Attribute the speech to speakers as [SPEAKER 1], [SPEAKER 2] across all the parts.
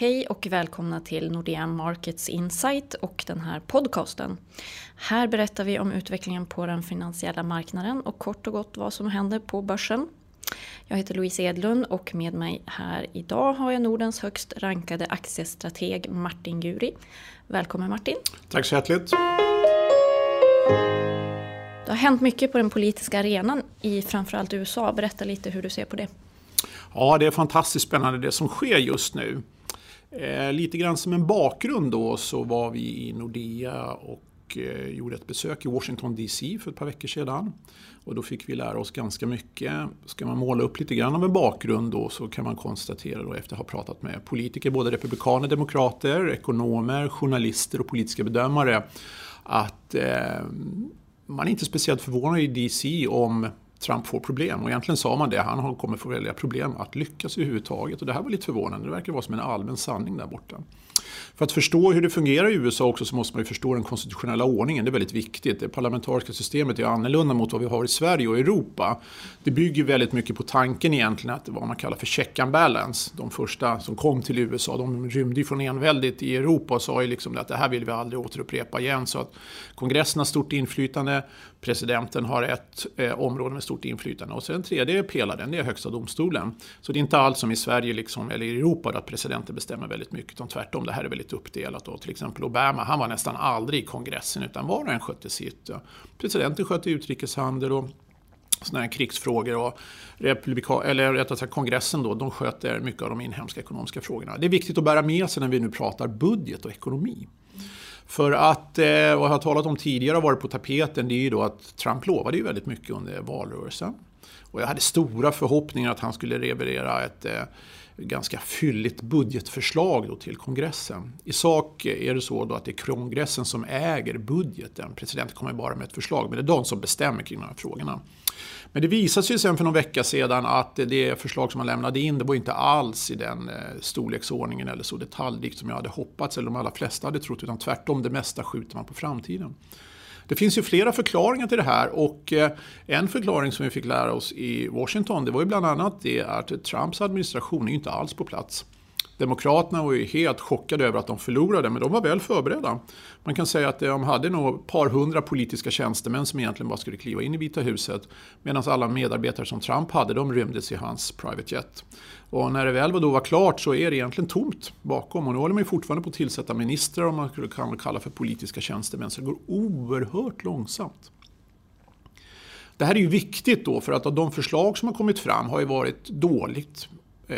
[SPEAKER 1] Hej och välkomna till Nordea Markets Insight och den här podcasten. Här berättar vi om utvecklingen på den finansiella marknaden och kort och gott vad som händer på börsen. Jag heter Louise Edlund och med mig här idag har jag Nordens högst rankade aktiestrateg Martin Guri. Välkommen Martin!
[SPEAKER 2] Tack så hjärtligt!
[SPEAKER 1] Det har hänt mycket på den politiska arenan i framförallt USA. Berätta lite hur du ser på det.
[SPEAKER 2] Ja, det är fantastiskt spännande det som sker just nu. Eh, lite grann som en bakgrund då så var vi i Nordea och eh, gjorde ett besök i Washington DC för ett par veckor sedan. Och då fick vi lära oss ganska mycket. Ska man måla upp lite grann av en bakgrund då så kan man konstatera då efter att ha pratat med politiker, både republikaner, demokrater, ekonomer, journalister och politiska bedömare att eh, man är inte speciellt förvånad i DC om Trump får problem. Och egentligen sa man det, han kommer få välja problem att lyckas överhuvudtaget. Och det här var lite förvånande, det verkar vara som en allmän sanning där borta. För att förstå hur det fungerar i USA också så måste man ju förstå den konstitutionella ordningen. Det är väldigt viktigt. Det parlamentariska systemet är annorlunda mot vad vi har i Sverige och Europa. Det bygger väldigt mycket på tanken egentligen att det vad man kallar för check and balance. De första som kom till USA, de rymde ju från enväldigt i Europa och sa ju liksom att det här vill vi aldrig återupprepa igen. Så att kongressen har stort inflytande, presidenten har ett eh, område med stort inflytande och sen den tredje pelaren, det är högsta domstolen. Så det är inte alls som i Sverige liksom, eller i Europa att presidenten bestämmer väldigt mycket, utan tvärtom, det här är väldigt uppdelat. då. till exempel Obama, han var nästan aldrig i kongressen utan var och en skötte sitt. Presidenten skötte utrikeshandel och sådana här krigsfrågor och republika eller rättare sagt kongressen då, de sköter mycket av de inhemska ekonomiska frågorna. Det är viktigt att bära med sig när vi nu pratar budget och ekonomi. För att, eh, vad jag har talat om tidigare och varit på tapeten, det är ju då att Trump lovade ju väldigt mycket under valrörelsen. Och jag hade stora förhoppningar att han skulle leverera ett eh, ganska fylligt budgetförslag då till kongressen. I sak är det så då att det är kongressen som äger budgeten. Presidenten kommer bara med ett förslag, men det är de som bestämmer kring de här frågorna. Men det visade sig sen för någon vecka sedan att det förslag som man lämnade in, det var inte alls i den eh, storleksordningen eller så detaljrikt som jag hade hoppats, eller de allra flesta hade trott, utan tvärtom, det mesta skjuter man på framtiden. Det finns ju flera förklaringar till det här och eh, en förklaring som vi fick lära oss i Washington det var ju bland annat det att Trumps administration är ju inte alls på plats. Demokraterna var ju helt chockade över att de förlorade, men de var väl förberedda. Man kan säga att eh, de hade nog ett par hundra politiska tjänstemän som egentligen bara skulle kliva in i Vita huset. Medan alla medarbetare som Trump hade, de rymdes i hans private jet. Och när det väl då var klart så är det egentligen tomt bakom. Och nu håller man ju fortfarande på att tillsätta ministrar, om man skulle kunna kalla för politiska tjänstemän. Så det går oerhört långsamt. Det här är ju viktigt då för att de förslag som har kommit fram har ju varit dåligt eh,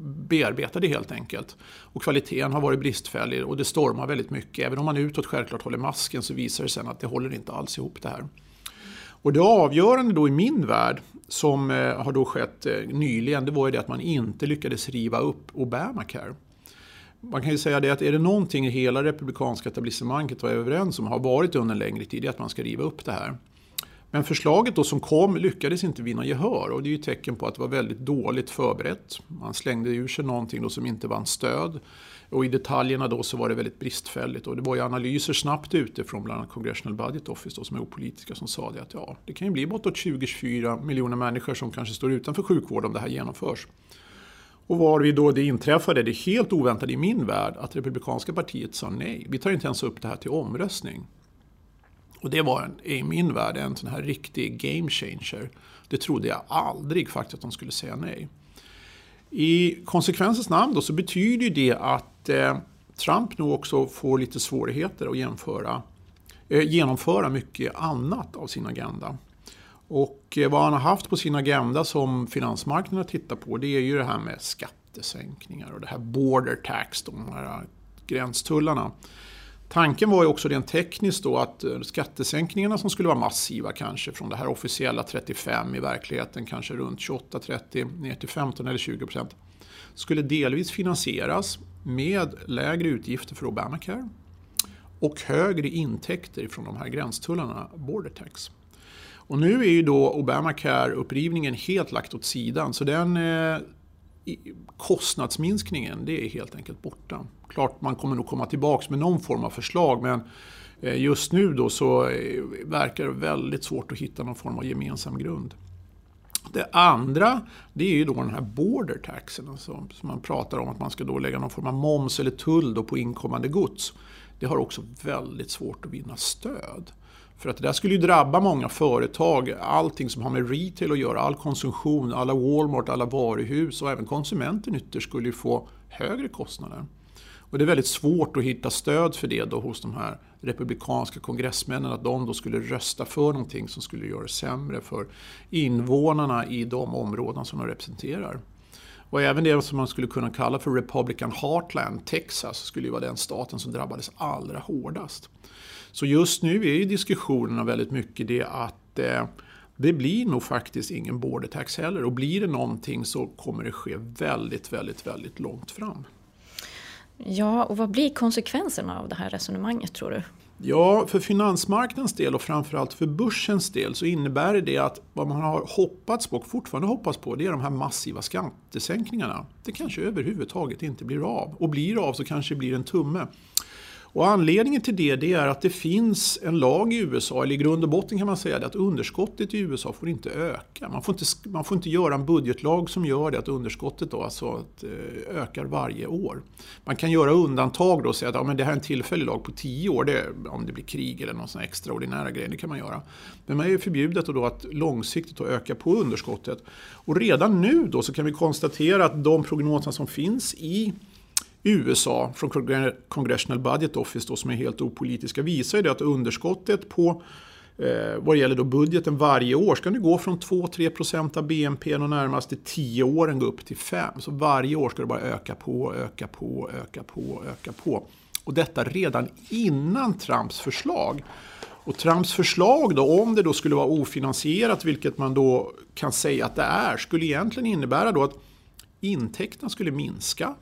[SPEAKER 2] bearbetade helt enkelt. Och kvaliteten har varit bristfällig och det stormar väldigt mycket. Även om man utåt självklart håller masken så visar det sig att det håller inte alls ihop det här. Och det avgörande då i min värld som eh, har då skett eh, nyligen det var ju det att man inte lyckades riva upp Obamacare. Man kan ju säga det att är det någonting hela republikanska etablissemanget var överens om har varit under en längre tid, det är att man ska riva upp det här. Men förslaget då som kom lyckades inte vinna gehör och det är ju tecken på att det var väldigt dåligt förberett. Man slängde ur sig någonting då som inte vann stöd. Och i detaljerna då så var det väldigt bristfälligt och det var ju analyser snabbt ute från bland annat Congressional Budget Office då, som är opolitiska som sa det att ja, det kan ju bli bortåt 20-24 miljoner människor som kanske står utanför sjukvård om det här genomförs. Och var vi då det inträffade, det helt oväntade i min värld, att Republikanska partiet sa nej. Vi tar inte ens upp det här till omröstning. Och det var en, i min värld en sån här riktig game changer. Det trodde jag aldrig faktiskt att de skulle säga nej. I konsekvensens namn då så betyder det att eh, Trump nu också får lite svårigheter att jämföra, eh, genomföra mycket annat av sin agenda. Och eh, vad han har haft på sin agenda som finansmarknaden tittar på det är ju det här med skattesänkningar och det här border tax, de här gränstullarna. Tanken var ju också rent tekniskt då att eh, skattesänkningarna som skulle vara massiva kanske från det här officiella 35 i verkligheten kanske runt 28-30 ner till 15 eller 20 procent skulle delvis finansieras med lägre utgifter för Obamacare och högre intäkter från de här gränstullarna, border tax. Och nu är ju då Obamacare-upprivningen helt lagt åt sidan så den eh, kostnadsminskningen det är helt enkelt borta. Klart man kommer nog komma tillbaka med någon form av förslag men eh, just nu då så eh, verkar det väldigt svårt att hitta någon form av gemensam grund. Det andra det är ju då den här border taxen, alltså, som man pratar om att man ska då lägga någon form av moms eller tull då på inkommande gods. Det har också väldigt svårt att vinna stöd. För att det där skulle ju drabba många företag, allting som har med retail att göra, all konsumtion, alla Walmart, alla varuhus och även konsumenten ytterst skulle ju få högre kostnader. Och det är väldigt svårt att hitta stöd för det då hos de här republikanska kongressmännen, att de då skulle rösta för någonting som skulle göra det sämre för invånarna i de områden som de representerar. Och även det som man skulle kunna kalla för Republican Heartland, Texas, skulle ju vara den staten som drabbades allra hårdast. Så just nu är ju diskussionerna väldigt mycket det att eh, det blir nog faktiskt ingen border tax heller och blir det någonting så kommer det ske väldigt, väldigt, väldigt långt fram.
[SPEAKER 1] Ja, och vad blir konsekvenserna av det här resonemanget tror du?
[SPEAKER 2] Ja, för finansmarknadens del och framförallt för börsens del så innebär det att vad man har hoppats på och fortfarande hoppas på det är de här massiva skattesänkningarna. Det kanske överhuvudtaget inte blir av. Och blir av så kanske det blir en tumme. Och anledningen till det, det är att det finns en lag i USA, eller i grund och botten kan man säga det, att underskottet i USA får inte öka. Man får inte, man får inte göra en budgetlag som gör det att underskottet då alltså att, eh, ökar varje år. Man kan göra undantag då och säga att ja, men det här är en tillfällig lag på tio år, det, om det blir krig eller någon sån extraordinära grej, det kan man göra. Men man är förbjudet då att långsiktigt öka på underskottet. Och redan nu då så kan vi konstatera att de prognoser som finns i USA från Congressional Budget Office då, som är helt opolitiska visar ju det att underskottet på eh, vad gäller då budgeten varje år ska nu gå från 2-3% av BNP de närmaste 10 åren gå upp till 5. Så varje år ska det bara öka på, öka på, öka på, öka på. Och detta redan innan Trumps förslag. Och Trumps förslag då, om det då skulle vara ofinansierat, vilket man då kan säga att det är, skulle egentligen innebära då att intäkterna skulle minska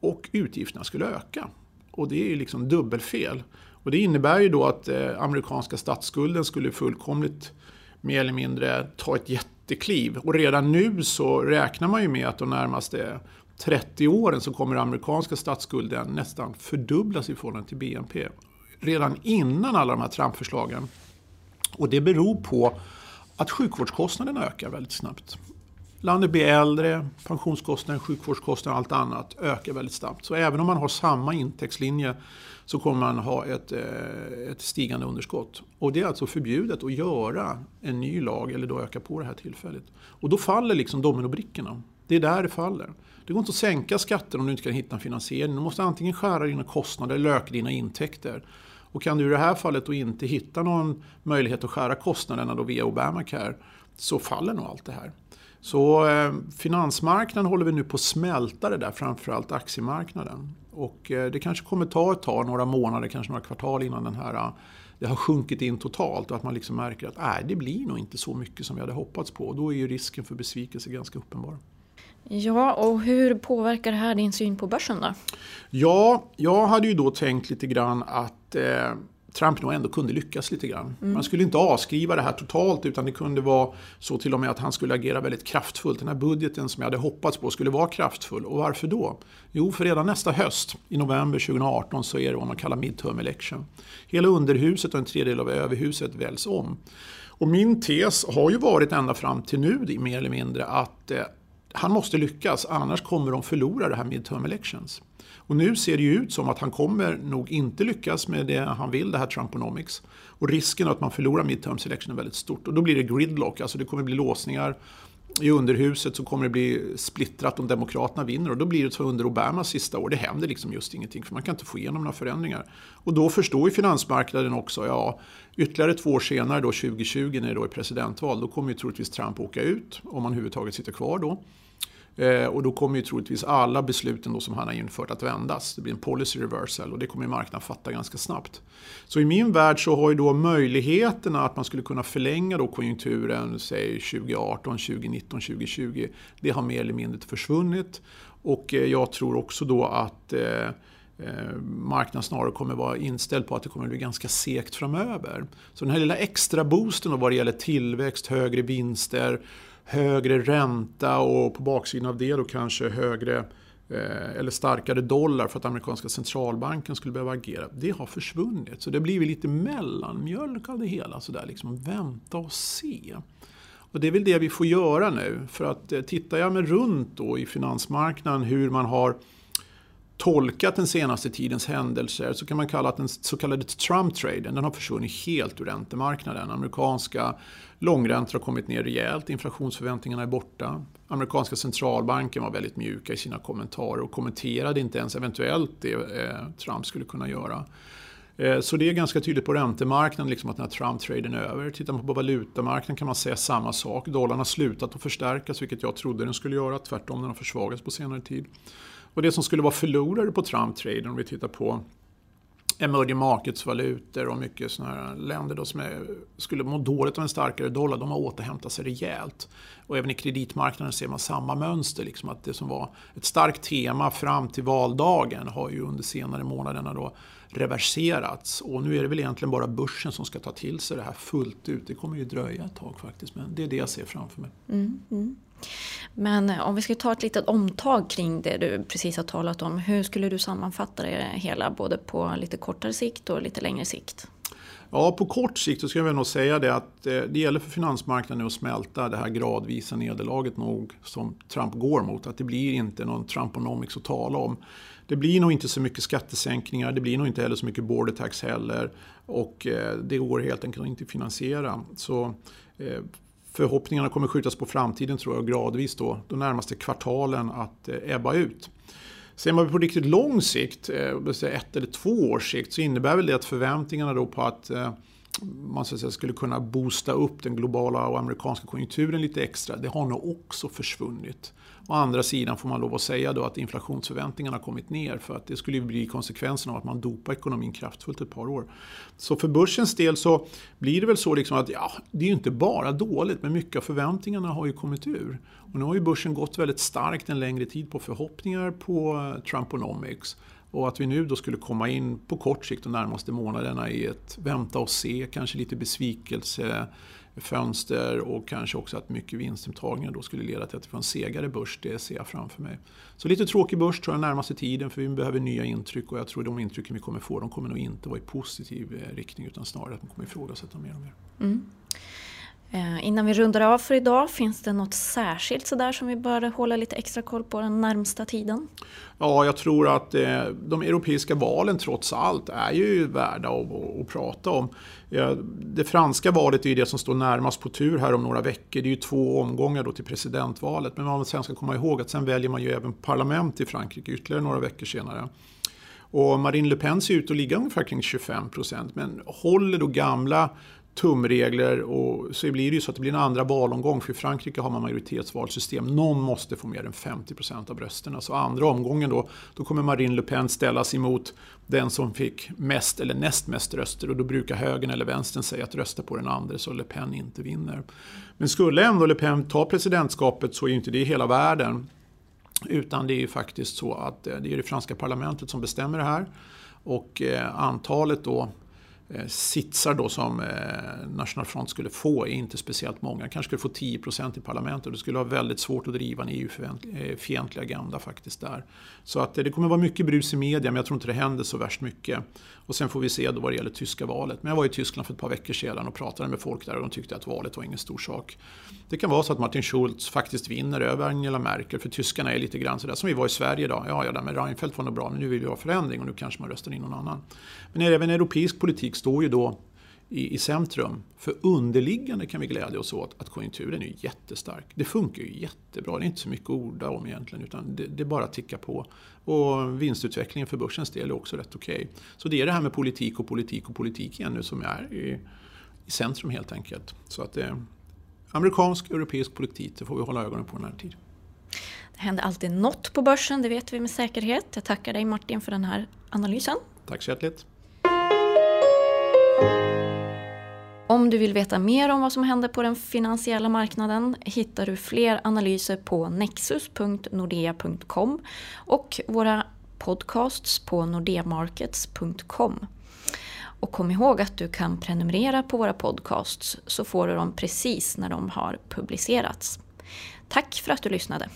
[SPEAKER 2] och utgifterna skulle öka. Och det är ju liksom dubbelfel. Och det innebär ju då att eh, amerikanska statsskulden skulle fullkomligt mer eller mindre ta ett jättekliv. Och redan nu så räknar man ju med att de närmaste 30 åren så kommer amerikanska statsskulden nästan fördubblas i förhållande till BNP. Redan innan alla de här Trump-förslagen. Och det beror på att sjukvårdskostnaderna ökar väldigt snabbt. Landet blir äldre, pensionskostnader, sjukvårdskostnader och allt annat ökar väldigt snabbt. Så även om man har samma intäktslinje så kommer man ha ett, eh, ett stigande underskott. Och det är alltså förbjudet att göra en ny lag eller då öka på det här tillfället. Och då faller liksom dominobrickorna. Det är där det faller. Det går inte att sänka skatter om du inte kan hitta en finansiering. Du måste antingen skära dina kostnader eller öka dina intäkter. Och kan du i det här fallet då inte hitta någon möjlighet att skära kostnaderna då via Obamacare så faller nog allt det här. Så eh, finansmarknaden håller vi nu på att smälta det där, framförallt aktiemarknaden. Och eh, det kanske kommer ta ett tag, några månader, kanske några kvartal innan den här, eh, det har sjunkit in totalt och att man liksom märker att nej, det blir nog inte så mycket som vi hade hoppats på. Och då är ju risken för besvikelse ganska uppenbar.
[SPEAKER 1] Ja, och hur påverkar det här din syn på börsen då?
[SPEAKER 2] Ja, jag hade ju då tänkt lite grann att eh, Trump nog ändå kunde lyckas lite grann. Mm. Man skulle inte avskriva det här totalt utan det kunde vara så till och med att han skulle agera väldigt kraftfullt. Den här budgeten som jag hade hoppats på skulle vara kraftfull. Och varför då? Jo, för redan nästa höst, i november 2018, så är det vad man kallar midterm election. Hela underhuset och en tredjedel av överhuset väljs om. Och min tes har ju varit ända fram till nu mer eller mindre att eh, han måste lyckas, annars kommer de förlora det här midterm elections. Och nu ser det ju ut som att han kommer nog inte lyckas med det han vill, det här Trumponomics. Och risken att man förlorar midterm selection är väldigt stort. Och då blir det gridlock, alltså det kommer bli låsningar. I underhuset så kommer det bli splittrat om Demokraterna vinner och då blir det så under Obamas sista år. Det händer liksom just ingenting för man kan inte få igenom några förändringar. Och då förstår ju finansmarknaden också, ja ytterligare två år senare då 2020 när det då är presidentval, då kommer ju troligtvis Trump åka ut om han överhuvudtaget sitter kvar då. Eh, och då kommer ju troligtvis alla besluten då som han har infört att vändas. Det blir en policy reversal och det kommer marknaden fatta ganska snabbt. Så i min värld så har ju då möjligheterna att man skulle kunna förlänga då konjunkturen, säg 2018, 2019, 2020, det har mer eller mindre försvunnit. Och eh, jag tror också då att eh, eh, marknaden snarare kommer vara inställd på att det kommer bli ganska segt framöver. Så den här lilla extra boosten vad det gäller tillväxt, högre vinster, högre ränta och på baksidan av det då kanske högre eh, eller starkare dollar för att amerikanska centralbanken skulle behöva agera. Det har försvunnit. Så det har blivit lite mellanmjölk av det hela. Så där, liksom vänta och se. Och det är väl det vi får göra nu. För att eh, tittar jag mig runt då i finansmarknaden hur man har tolkat den senaste tidens händelser så kan man kalla att den så kallade Trump-traden den har försvunnit helt ur räntemarknaden. Amerikanska långräntor har kommit ner rejält, inflationsförväntningarna är borta. Amerikanska centralbanken var väldigt mjuka i sina kommentarer och kommenterade inte ens eventuellt det eh, Trump skulle kunna göra. Eh, så det är ganska tydligt på räntemarknaden liksom att den här Trump-traden är över. Tittar man på valutamarknaden kan man säga samma sak. Dollarn har slutat att förstärkas, vilket jag trodde den skulle göra. Tvärtom, den har försvagats på senare tid. Och det som skulle vara förlorare på Trump-traden om vi tittar på emerging markets-valutor och mycket sådana här länder då som är, skulle må dåligt av en starkare dollar, de har återhämtat sig rejält. Och även i kreditmarknaden ser man samma mönster, liksom att det som var ett starkt tema fram till valdagen har ju under senare månaderna då reverserats. Och nu är det väl egentligen bara börsen som ska ta till sig det här fullt ut. Det kommer ju dröja ett tag faktiskt, men det är det jag ser framför mig. Mm, mm.
[SPEAKER 1] Men eh, om vi ska ta ett litet omtag kring det du precis har talat om. Hur skulle du sammanfatta det hela både på lite kortare sikt och lite längre sikt?
[SPEAKER 2] Ja, på kort sikt så ska jag nog säga det att eh, det gäller för finansmarknaden att smälta det här gradvisa nederlaget nog som Trump går mot. Att det blir inte någon Trumponomics att tala om. Det blir nog inte så mycket skattesänkningar, det blir nog inte heller så mycket border tax heller. Och eh, det går helt enkelt inte att finansiera. Så förhoppningarna kommer skjutas på framtiden tror jag gradvis då, de närmaste kvartalen att eh, ebba ut. Ser man på riktigt lång sikt, eh, ett eller två års sikt, så innebär väl det att förväntningarna då på att eh, man så att säga, skulle kunna boosta upp den globala och amerikanska konjunkturen lite extra, det har nog också försvunnit. Å andra sidan får man lov att säga då att inflationsförväntningarna har kommit ner för att det skulle bli konsekvensen av att man dopar ekonomin kraftfullt ett par år. Så för börsens del så blir det väl så liksom att ja, det är ju inte bara dåligt men mycket av förväntningarna har ju kommit ur. Och nu har ju börsen gått väldigt starkt en längre tid på förhoppningar på Trumponomics. Och att vi nu då skulle komma in på kort sikt de närmaste månaderna i ett vänta och se, kanske lite besvikelse fönster och kanske också att mycket vinstuttagningar då skulle leda till att vi får en segare börs. Det ser jag framför mig. Så lite tråkig börs tror jag närmaste tiden för vi behöver nya intryck och jag tror de intrycken vi kommer få de kommer nog inte vara i positiv eh, riktning utan snarare att man kommer ifrågasätta mer och mer. Mm.
[SPEAKER 1] Eh, innan vi rundar av för idag, finns det något särskilt sådär som vi bör hålla lite extra koll på den närmsta tiden?
[SPEAKER 2] Ja, jag tror att eh, de europeiska valen trots allt är ju värda att, att prata om. Eh, det franska valet är ju det som står närmast på tur här om några veckor. Det är ju två omgångar då till presidentvalet. Men man sen ska komma ihåg att sen väljer man ju även parlament i Frankrike ytterligare några veckor senare. Och Marine Le Pen ser ut att ligga ungefär kring 25 procent. Men håller då gamla tumregler och så blir det ju så att det blir en andra valomgång. För i Frankrike har man majoritetsvalsystem. Någon måste få mer än 50% av rösterna. Så andra omgången då, då kommer Marine Le Pen ställas emot den som fick mest eller näst mest röster. Och då brukar högern eller vänstern säga att rösta på den andra så Le Pen inte vinner. Men skulle ändå Le Pen ta presidentskapet så är ju inte det hela världen. Utan det är ju faktiskt så att eh, det är det franska parlamentet som bestämmer det här. Och eh, antalet då Eh, sitsar då som eh, National Front skulle få är inte speciellt många. Kanske skulle få 10 procent i parlamentet. Det skulle vara väldigt svårt att driva en EU-fientlig eh, agenda faktiskt där. Så att det kommer vara mycket brus i media men jag tror inte det händer så värst mycket. Och sen får vi se då vad det gäller tyska valet. Men jag var i Tyskland för ett par veckor sedan och pratade med folk där och de tyckte att valet var ingen stor sak. Det kan vara så att Martin Schulz faktiskt vinner över Angela Merkel för tyskarna är lite grann sådär som vi var i Sverige idag. Ja, ja, men Reinfeldt var nog bra men nu vill vi ha förändring och nu kanske man röstar in någon annan. Men även europeisk politik står ju då i, i centrum. För underliggande kan vi glädja oss åt att konjunkturen är jättestark. Det funkar ju jättebra, det är inte så mycket att orda om egentligen utan det, det bara tickar på. Och vinstutvecklingen för börsens del är också rätt okej. Okay. Så det är det här med politik och politik och politik igen nu som är i, i centrum helt enkelt. Så att det, amerikansk, europeisk politik, det får vi hålla ögonen på den här tiden.
[SPEAKER 1] Det händer alltid något på börsen, det vet vi med säkerhet. Jag tackar dig Martin för den här analysen.
[SPEAKER 2] Tack så hjärtligt.
[SPEAKER 1] Om du vill veta mer om vad som händer på den finansiella marknaden hittar du fler analyser på nexus.nordea.com och våra podcasts på nordeamarkets.com. Och kom ihåg att du kan prenumerera på våra podcasts så får du dem precis när de har publicerats. Tack för att du lyssnade!